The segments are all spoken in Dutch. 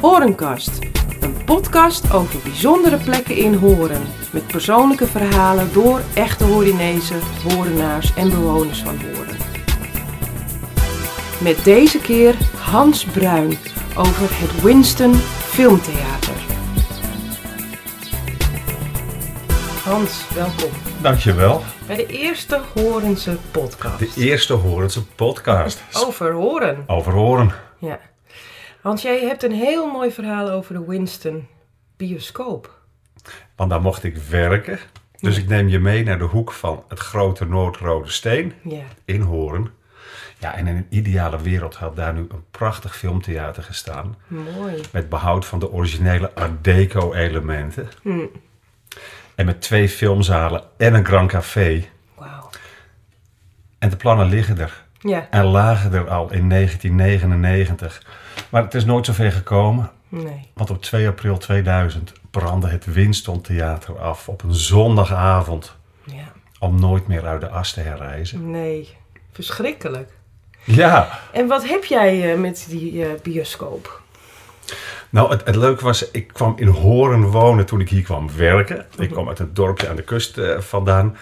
Horenkast, een podcast over bijzondere plekken in Horen. Met persoonlijke verhalen door echte Horinezen, Horenaars en bewoners van Horen. Met deze keer Hans Bruin over het Winston Filmtheater. Hans, welkom Dankjewel. bij de eerste Horense podcast. De eerste Horense podcast. Over Horen. Over horen. Ja. Hans, jij hebt een heel mooi verhaal over de Winston bioscoop. Want daar mocht ik werken. Dus ik neem je mee naar de hoek van het grote Noordrode Steen Ja. in Horen. Ja, en in een ideale wereld had daar nu een prachtig filmtheater gestaan. Mooi. Met behoud van de originele Art Deco elementen. Hm. En met twee filmzalen en een Grand Café. Wauw. En de plannen liggen er. Ja. En lagen er al in 1999. Maar het is nooit zover gekomen. Nee. Want op 2 april 2000 brandde het Winston Theater af op een zondagavond. Ja. Om nooit meer uit de as te herreizen. Nee. Verschrikkelijk. Ja, En wat heb jij eh, met die eh, bioscoop? nou het, het leuke was, ik kwam in Horen wonen toen ik hier kwam werken. Ik kwam uit een dorpje aan de kust eh, vandaan.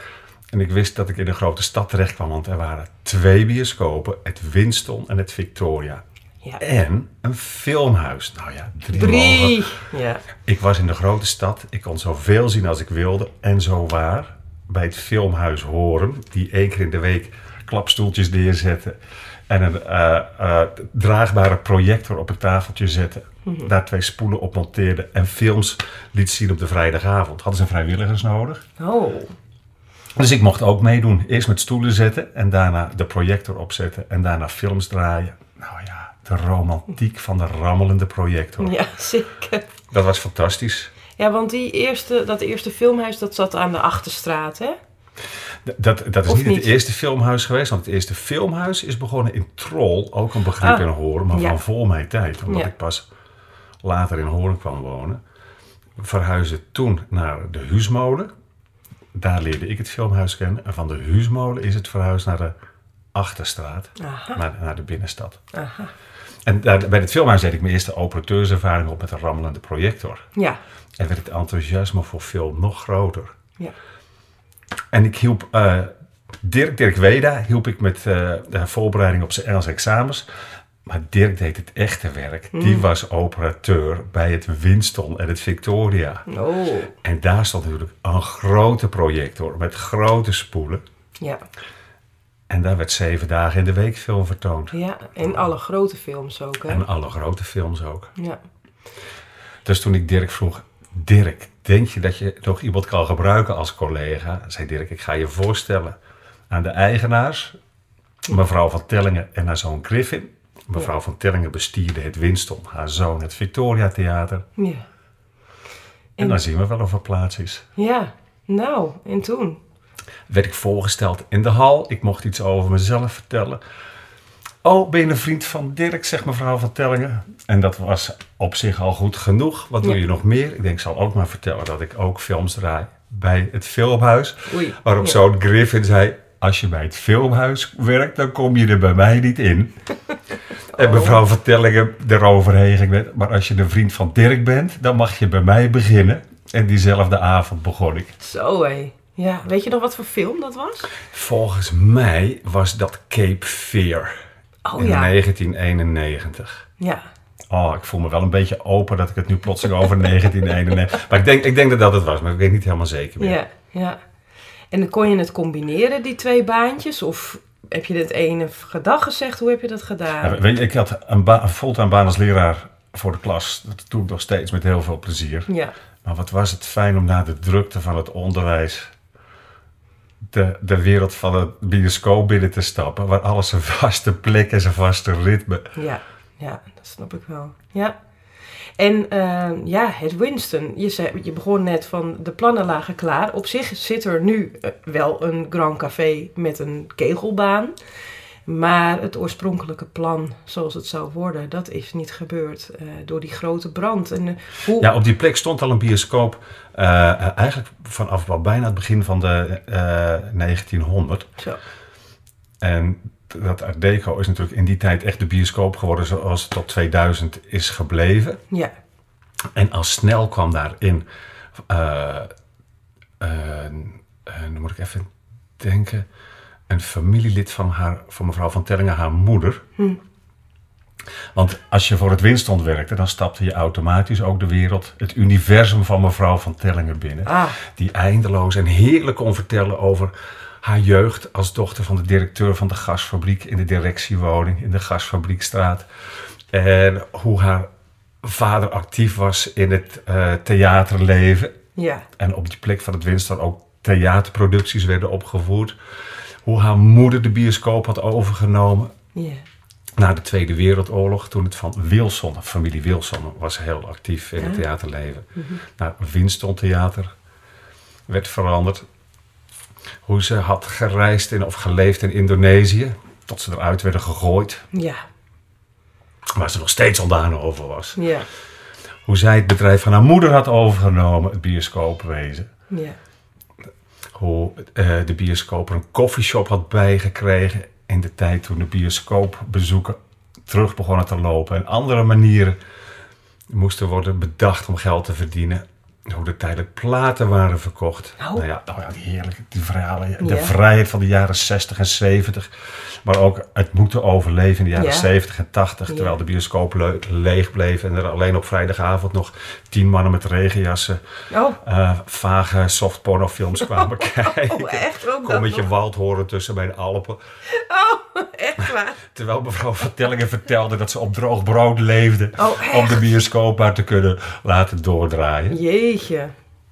En ik wist dat ik in een grote stad terecht kwam, want er waren twee bioscopen. Het Winston en het Victoria. Ja. En een filmhuis. Nou ja, drie. Drie. Ja. Ik was in de grote stad. Ik kon zoveel zien als ik wilde. En zo waar, bij het filmhuis Horen, die één keer in de week klapstoeltjes neerzetten en een eh, eh, draagbare projector op een tafeltje zetten. Daar twee spoelen op monteerde en films liet zien op de vrijdagavond. Hadden ze vrijwilligers nodig. Oh. Dus ik mocht ook meedoen. Eerst met stoelen zetten en daarna de projector opzetten en daarna films draaien. Nou ja, de romantiek van de rammelende projector. Ja, zeker. Dat was fantastisch. Ja, want die eerste, dat eerste filmhuis dat zat aan de Achterstraat, hè? Dat, dat is niet, niet? het eerste filmhuis geweest, want het eerste filmhuis is begonnen in Troll, ook een begrip Ah, in Horen, maar ja. van voor mijn tijd, omdat Ja. ik pas later in Horen kwam wonen. We verhuisden toen naar de Huusmolen. Daar leerde ik het filmhuis kennen. En van de Huusmolen is het verhuisd naar de Achterstraat, Aha. naar, naar de binnenstad. Aha. En daar, bij het filmhuis deed ik mijn eerste operateurservaring op met een rammelende projector. Ja. En werd het enthousiasme voor film nog groter. Ja. En ik hielp eh, Dirk, Dirk Weda, hielp ik met eh, de voorbereiding op zijn Engelse examens. Maar Dirk deed het echte werk. Die was operateur bij het Winston en het Victoria. Oh. En daar stond natuurlijk een grote projector met grote spoelen. Ja. En daar werd zeven dagen in de week film vertoond. Ja. En alle grote films ook, hè? En alle grote films ook. Ja. Dus toen ik Dirk vroeg, Dirk, denk je dat je nog iemand kan gebruiken als collega? Zei Dirk, ik ga je voorstellen aan de eigenaars, mevrouw van Tellingen en haar zoon Griffin. Mevrouw van Tellingen bestierde het Winston, haar zoon het Victoria Theater. Ja. En En- dan zien we wel of er plaats is. Ja. Nou, en toen? Werd ik voorgesteld in de hal, ik mocht iets over mezelf vertellen. Oh, ben je een vriend van Dirk, zegt mevrouw van Tellingen. En dat was op zich al goed genoeg. Wat wil Ja. je nog meer? Ik denk, ik zal ook maar vertellen dat ik ook films draai bij het filmhuis. Oei. Waarop Ja. zo'n Griffin zei, als je bij het filmhuis werkt, dan kom je er bij mij niet in. En Oh. mevrouw van Tellingen eroverheen ging maar als je een vriend van Dirk bent, dan mag je bij mij beginnen. En diezelfde avond begon ik. Zo, hé. Ja. Weet je nog wat voor film dat was? Volgens mij was dat Cape Fear Oh in ja. 1991. Ja. Oh, ik voel me wel een beetje open dat ik het nu plotseling over 1991... Maar ik denk, ik denk dat dat het was, maar ik weet niet helemaal zeker meer. Ja. Ja. En dan kon je het combineren, die twee baantjes? Of heb je het ene gedag gezegd? Hoe heb je dat gedaan? Ja, weet je, ik had een, ba- een fulltime baan als leraar voor de klas. Dat doe ik nog steeds met heel veel plezier. Ja. Maar wat was het fijn om na de drukte van het onderwijs... De, de wereld van het bioscoop binnen te stappen... waar alles een vaste plek en zijn vaste ritme... Ja, ja, dat snap ik wel. Ja. En eh, ja, het Winston. Je, zei, je begon net van de plannen lagen klaar. Op zich zit er nu eh, wel een Grand Café met een kegelbaan. Maar het oorspronkelijke plan, zoals het zou worden, dat is niet gebeurd eh, door die grote brand. En, eh, hoe... Ja, op die plek stond al een bioscoop. eigenlijk vanaf wel bijna het begin van de eh 1900. Zo. En dat Art Deco is natuurlijk in die tijd echt de bioscoop geworden zoals het tot 2000 is gebleven. Ja. En al snel kwam daarin, eh eh, eh, nu moet ik even denken, een familielid van, haar, van mevrouw van Tellingen, haar moeder. Want als je voor het Winston werkte, dan stapte je automatisch ook de wereld, het universum van mevrouw van Tellingen binnen. Ah. Die eindeloos en heerlijk kon vertellen over haar jeugd als dochter van de directeur van de gasfabriek in de directiewoning in de gasfabriekstraat. En hoe haar vader actief was in het eh, theaterleven. Ja. En op die plek van het Winston ook theaterproducties werden opgevoerd. Hoe haar moeder de bioscoop had overgenomen Ja. na de Tweede Wereldoorlog. Toen het van Wilson, familie Wilson, was heel actief in het theaterleven. Naar Winston Theater werd veranderd. Hoe ze had gereisd in, of geleefd in Indonesië. Tot ze eruit werden gegooid. Ja. Waar ze nog steeds ondaan over was. Ja. Hoe zij het bedrijf van haar moeder had overgenomen, het bioscoopwezen. Ja. hoe eh, de bioscoop er een koffieshop had bijgekregen in de tijd toen de bioscoopbezoeken terug begonnen te lopen en andere manieren moesten worden bedacht om geld te verdienen. Hoe er tijdelijk platen waren verkocht. Oh. Nou ja, oh ja, die heerlijke die verhalen. De vrijheid van de jaren 60 en 70. Maar ook het moeten overleven in de jaren Ja. 70 en 80. Ja. Terwijl de bioscoop le- leeg bleef. En er alleen op vrijdagavond nog tien mannen met regenjassen Oh. eh, vage softpornofilms kwamen kijken. Oh, echt ook Kom met je waldhoren tussen bij de Alpen. Oh, echt waar? Terwijl mevrouw Vertellingen vertelde dat ze op droog brood leefde. Oh, om de bioscoop maar te kunnen laten doordraaien. Jeetje.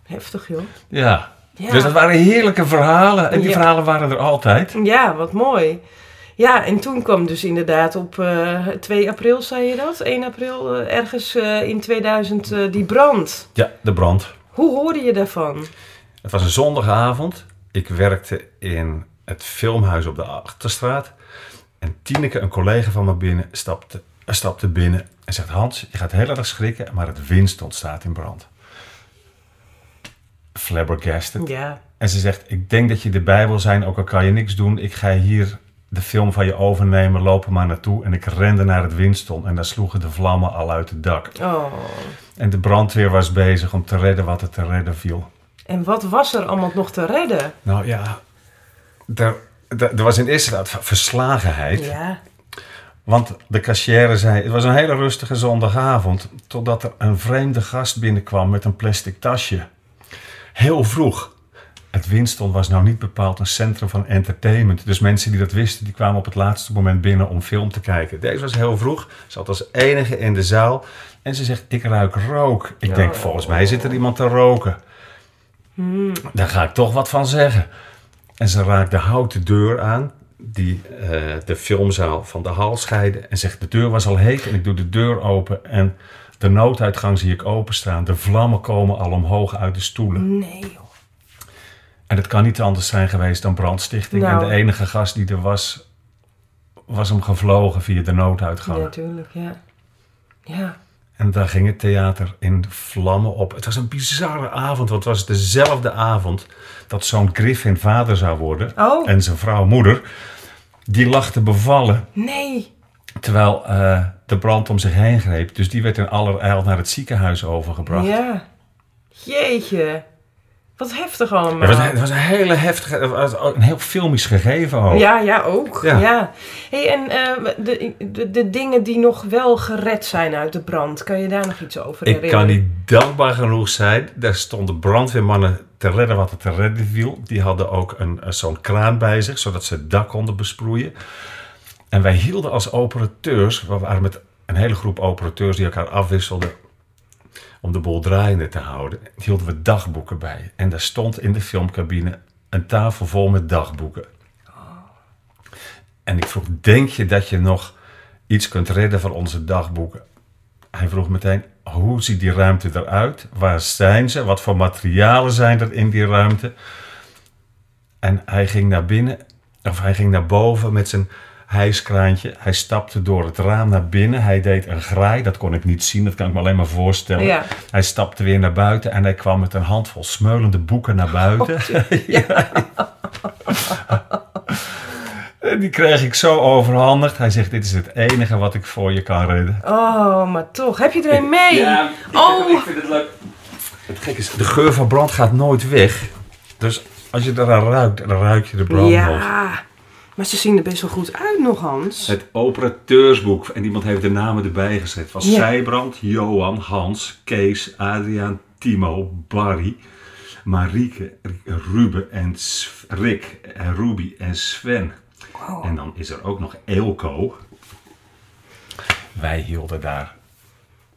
Heftig, joh. Ja. Ja. Dus dat waren heerlijke verhalen. En die Ja. verhalen waren er altijd. Ja, wat mooi. Ja, en toen kwam dus inderdaad op eh 2 april, zei je dat? 1 april, eh, ergens eh, in 2000, eh, die brand. Ja, de brand. Hoe hoorde je daarvan? Het was een zondagavond. Ik werkte in het filmhuis op de Achterstraat. En Tineke, een collega van me binnen, stapte, eh, stapte binnen en zegt... Hans, je gaat heel erg schrikken, maar het Winston staat in brand. Flabbergasted. Ja, En ze zegt, ik denk dat je erbij wil zijn, ook al kan je niks doen. Ik ga hier de film van je overnemen, loop er maar naartoe. En ik rende naar het Winston en daar sloegen de vlammen al uit het dak. oh. En de brandweer was bezig om te redden wat er te redden viel. En wat was er allemaal nog te redden? Nou ja, er, er, er was in eerste instantie verslagenheid. Ja, Want de cashier zei, het was een hele rustige zondagavond. Totdat er een vreemde gast binnenkwam met een plastic tasje. Heel vroeg. Het Winston was nou niet bepaald een centrum van entertainment. Dus mensen die dat wisten, die kwamen op het laatste moment binnen om film te kijken. Deze was heel vroeg. Zat als enige in de zaal. En ze zegt, ik ruik rook. Ik denk, volgens mij zit er iemand te roken. Daar ga ik toch wat van zeggen. En ze raakt de houten deur aan, die eh, de filmzaal van de hal scheidde. En zegt, de deur was al heet en ik doe de deur open. En de nooduitgang zie ik openstaan. De vlammen komen al omhoog uit de stoelen. nee joh. En het kan niet anders zijn geweest dan brandstichting. Nou. En de enige gas die er was, was hem gevlogen via de nooduitgang. Ja, tuurlijk, ja. Ja, En daar ging het theater in vlammen op. Het was een bizarre avond, want het was dezelfde avond dat zo'n Griffin vader zou worden. Oh. En zijn vrouw moeder. Die lag te bevallen nee. Terwijl eh, de brand om zich heen greep. Dus die werd in allerijl naar het ziekenhuis overgebracht. Ja. Jeetje. Wat heftig allemaal. Het, was, het was een hele heftige, het was een heel filmisch gegeven ook. Ja, ja, ook. Ja. Ja. Hey, en eh, de, de, de dingen die nog wel gered zijn uit de brand, kan je daar nog iets over Ik herinneren? kan niet dankbaar genoeg zijn. Daar stonden brandweermannen te redden wat er te redden viel. Die hadden ook een, een zo'n kraan bij zich, zodat ze het dak konden besproeien. En wij hielden als operateurs, we waren met een hele groep operateurs die elkaar afwisselden om de boel draaiende te houden, hielden we dagboeken bij. En daar stond in de filmcabine een tafel vol met dagboeken. En ik vroeg, denk je dat je nog iets kunt redden van onze dagboeken? Hij vroeg meteen, hoe ziet die ruimte eruit? Waar zijn ze? Wat voor materialen zijn er in die ruimte? En hij ging naar binnen, of hij ging naar boven met zijn hijskraantje. Hij stapte door het raam naar binnen. Hij deed een graai, dat kon ik niet zien, dat kan ik me alleen maar voorstellen. Ja. Hij stapte weer naar buiten en hij kwam met een handvol smeulende boeken naar buiten. ja. En die kreeg ik zo overhandigd. Hij zegt, dit is het enige wat ik voor je kan redden. Oh, maar toch. Heb je er een mee? Ja, ik, Oh. ik vind het leuk. Het gek is, de geur van brand gaat nooit weg. Dus als je eraan ruikt, dan ruik je de brand nog. Maar ze zien er best wel goed uit nog, Hans. Het operateursboek. En iemand heeft de namen erbij gezet. Van Ja. Zijbrand, Johan, Hans, Kees, Adriaan, Timo, Barry, Marieke, Ruben en Rick, en Ruby en Sven. Wow. En dan is er ook nog Eelco. Wij hielden daar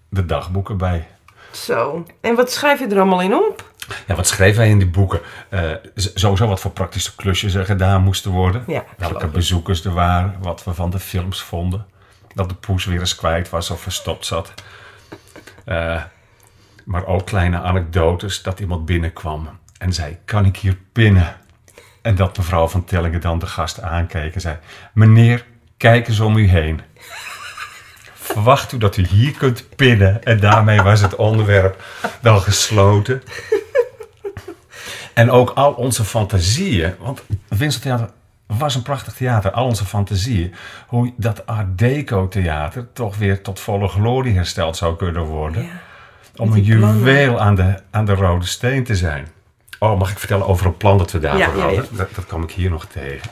de dagboeken bij. Zo. En wat schrijf je er allemaal in op? Ja, wat schreven wij in die boeken? Eh, sowieso wat voor praktische klusjes er gedaan moesten worden. Ja, Welke bezoekers er waren. Wat we van de films vonden. Dat de poes weer eens kwijt was of verstopt zat. Eh, maar ook kleine anekdotes dat iemand binnenkwam en zei: Kan ik hier pinnen? En dat mevrouw van Tellingen dan de gast aankeek en zei: Meneer, kijk eens om u heen. Verwacht u dat u hier kunt pinnen? En daarmee was het onderwerp dan gesloten. En ook al onze fantasieën, want Vincent Theater was een prachtig theater. Al onze fantasieën, hoe dat Art Deco theater toch weer tot volle glorie hersteld zou kunnen worden. Ja. Om een plannen. juweel aan de, aan de rode steen te zijn. Oh, mag ik vertellen over een plan dat we daarvoor Ja, ja, ja. hadden? Dat, dat kwam ik hier nog tegen.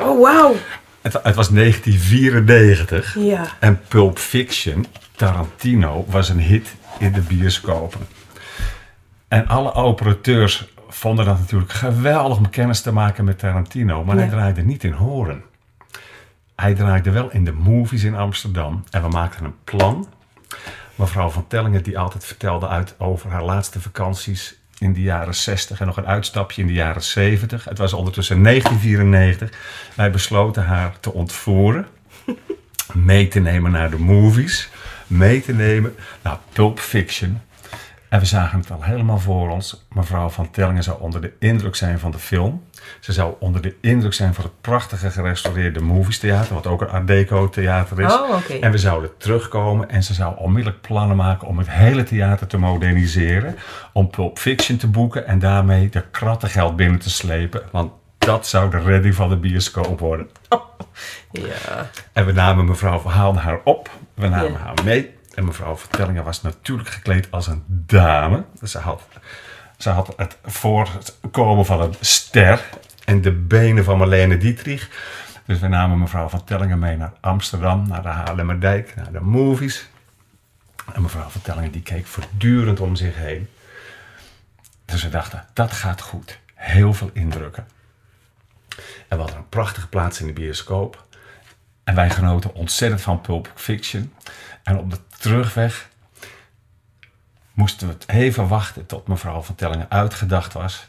Oh, wauw. Het, het was 1994 Ja. en Pulp Fiction, Tarantino, was een hit in de bioscopen. En alle operateurs vonden dat natuurlijk geweldig om kennis te maken met Tarantino, maar hij draaide niet in Horen. Hij draaide wel in de movies in Amsterdam en we maakten een plan. Mevrouw van Tellingen die altijd vertelde uit over haar laatste vakanties in de jaren 60 en nog een uitstapje in de jaren 70. Het was ondertussen 1994. Wij besloten haar te ontvoeren, mee te nemen naar de movies, mee te nemen naar Pulp Fiction. En we zagen het al helemaal voor ons. Mevrouw van Tellingen zou onder de indruk zijn van de film. Ze zou onder de indruk zijn van het prachtige gerestaureerde Movies Theater, wat ook een Art Deco theater is. Oh. En we zouden terugkomen en ze zou onmiddellijk plannen maken om het hele theater te moderniseren. Om Pulp Fiction te boeken en daarmee de krattengeld binnen te slepen. Want dat zou de redding van de bioscoop worden. Ja. En we namen mevrouw, haalden haar op. We namen Ja. haar mee. En mevrouw Vertellingen was natuurlijk gekleed als een dame. Ze had, ze had het voorkomen van een ster. En de benen van Marlene Dietrich. Dus we namen mevrouw Vertellingen mee naar Amsterdam. Naar de Haarlemmerdijk. Naar de movies. En mevrouw Vertellingen die keek voortdurend om zich heen. Dus we dachten, dat gaat goed. Heel veel indrukken. En we hadden een prachtige plaats in de bioscoop. En wij genoten ontzettend van Pulp Fiction. En op de terugweg moesten we het even wachten tot mevrouw van Tellingen uitgedacht was.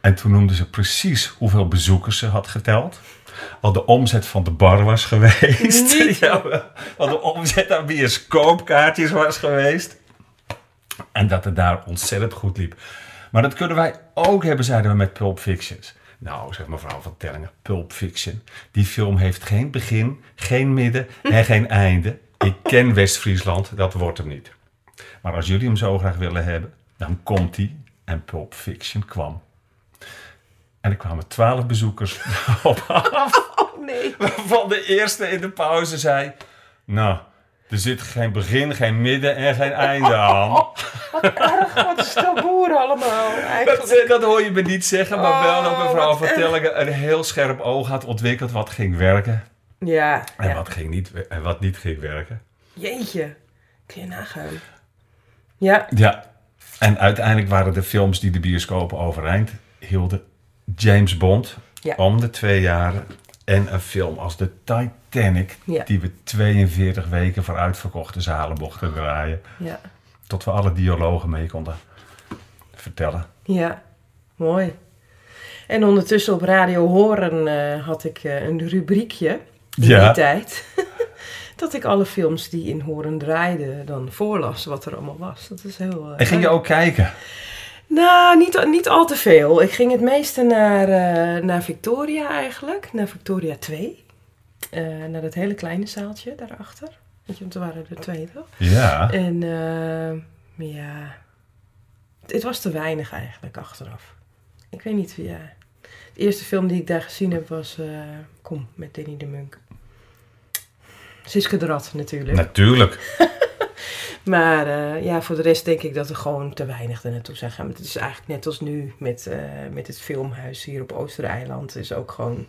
En toen noemde ze precies hoeveel bezoekers ze had geteld. Wat de omzet van de bar was geweest. Niet. Jawel. wat de omzet aan bioscoopkaartjes was geweest. En dat het daar ontzettend goed liep. Maar dat kunnen wij ook hebben, zeiden we met Pulp Fictions. Nou, zegt mevrouw van Tellingen, Pulp Fiction. Die film heeft geen begin, geen midden en geen einde. Ik ken West-Friesland, dat wordt hem niet. Maar als jullie hem zo graag willen hebben, dan komt hij. En Pulp Fiction kwam. En er kwamen twaalf bezoekers op af. Oh, nee. Waarvan de eerste in de pauze zei... Nou, er zit geen begin, geen midden en geen einde aan. Wat erg. Wat boeren allemaal. Dat, dat hoor je me niet zeggen, maar wel dat Oh, mevrouw wat van erg. Tellingen een heel scherp oog had ontwikkeld wat ging werken Ja. en ja. wat, ging niet, en wat niet ging werken. Jeetje. Kun je nagaan. Ja. Ja, en uiteindelijk waren de films die de bioscopen overeind hielden James Bond Ja. om de twee jaren en een film als de Titanic Ja. die we 42 weken voor uitverkochte zalen mochten draaien. Ja. Tot we alle dialogen mee konden vertellen. Ja. Mooi. En ondertussen op Radio Horen eh, had ik eh, een rubriekje Ja. die tijd. dat ik alle films die in Horen draaiden dan voorlas wat er allemaal was. Dat is heel... eh, En ging je ook kijken? Nou, niet, niet al te veel. Ik ging het meeste naar, eh, naar Victoria eigenlijk. Naar Victoria 2. Eh, naar dat hele kleine zaaltje daarachter. Weet je, want er waren er twee toch? Ja. En ja, het was te weinig eigenlijk achteraf. Ik weet niet, ja. De eerste film die ik daar gezien heb was Kom, met Danny de Munk. Siske de Rat natuurlijk. Natuurlijk. Maar eh, ja, voor de rest denk ik dat er gewoon te weinig er naartoe zijn gaan. Het is eigenlijk net als nu met, eh, met het filmhuis hier op Oostereiland. Het is ook gewoon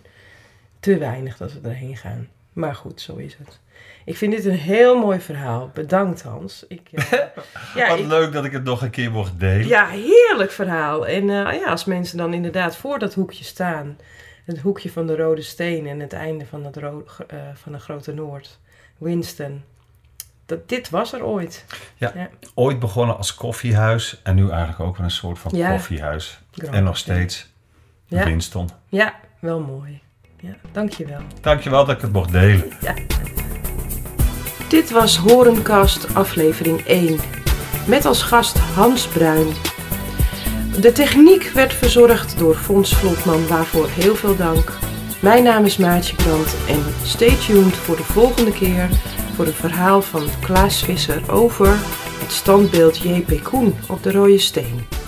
te weinig dat we erheen gaan. Maar goed, zo is het. Ik vind dit een heel mooi verhaal. Bedankt Hans. Ik, eh, ja, Wat ik- leuk dat ik het nog een keer mocht delen. ja, heerlijk verhaal. En ja, als mensen dan inderdaad voor dat hoekje staan. Het hoekje van de Rode Steen en het einde van, het eh, van de Grote Noord. Winston. Dat, dit was er ooit. Ooit begonnen als koffiehuis en nu eigenlijk ook wel een soort van Ja. koffiehuis. Grand En nog steeds Ja. Winston. Ja, wel mooi. Ja, dankjewel. Dankjewel dat ik het mocht delen. Dit was Horenkast aflevering 1. Met als gast Hans Bruin. De techniek werd verzorgd door Fons Vlotman, waarvoor heel veel dank. Mijn naam is Maartje Brandt en stay tuned voor de volgende keer voor een verhaal van Klaas Visser over het standbeeld J.P. Koen op de Rode Steen.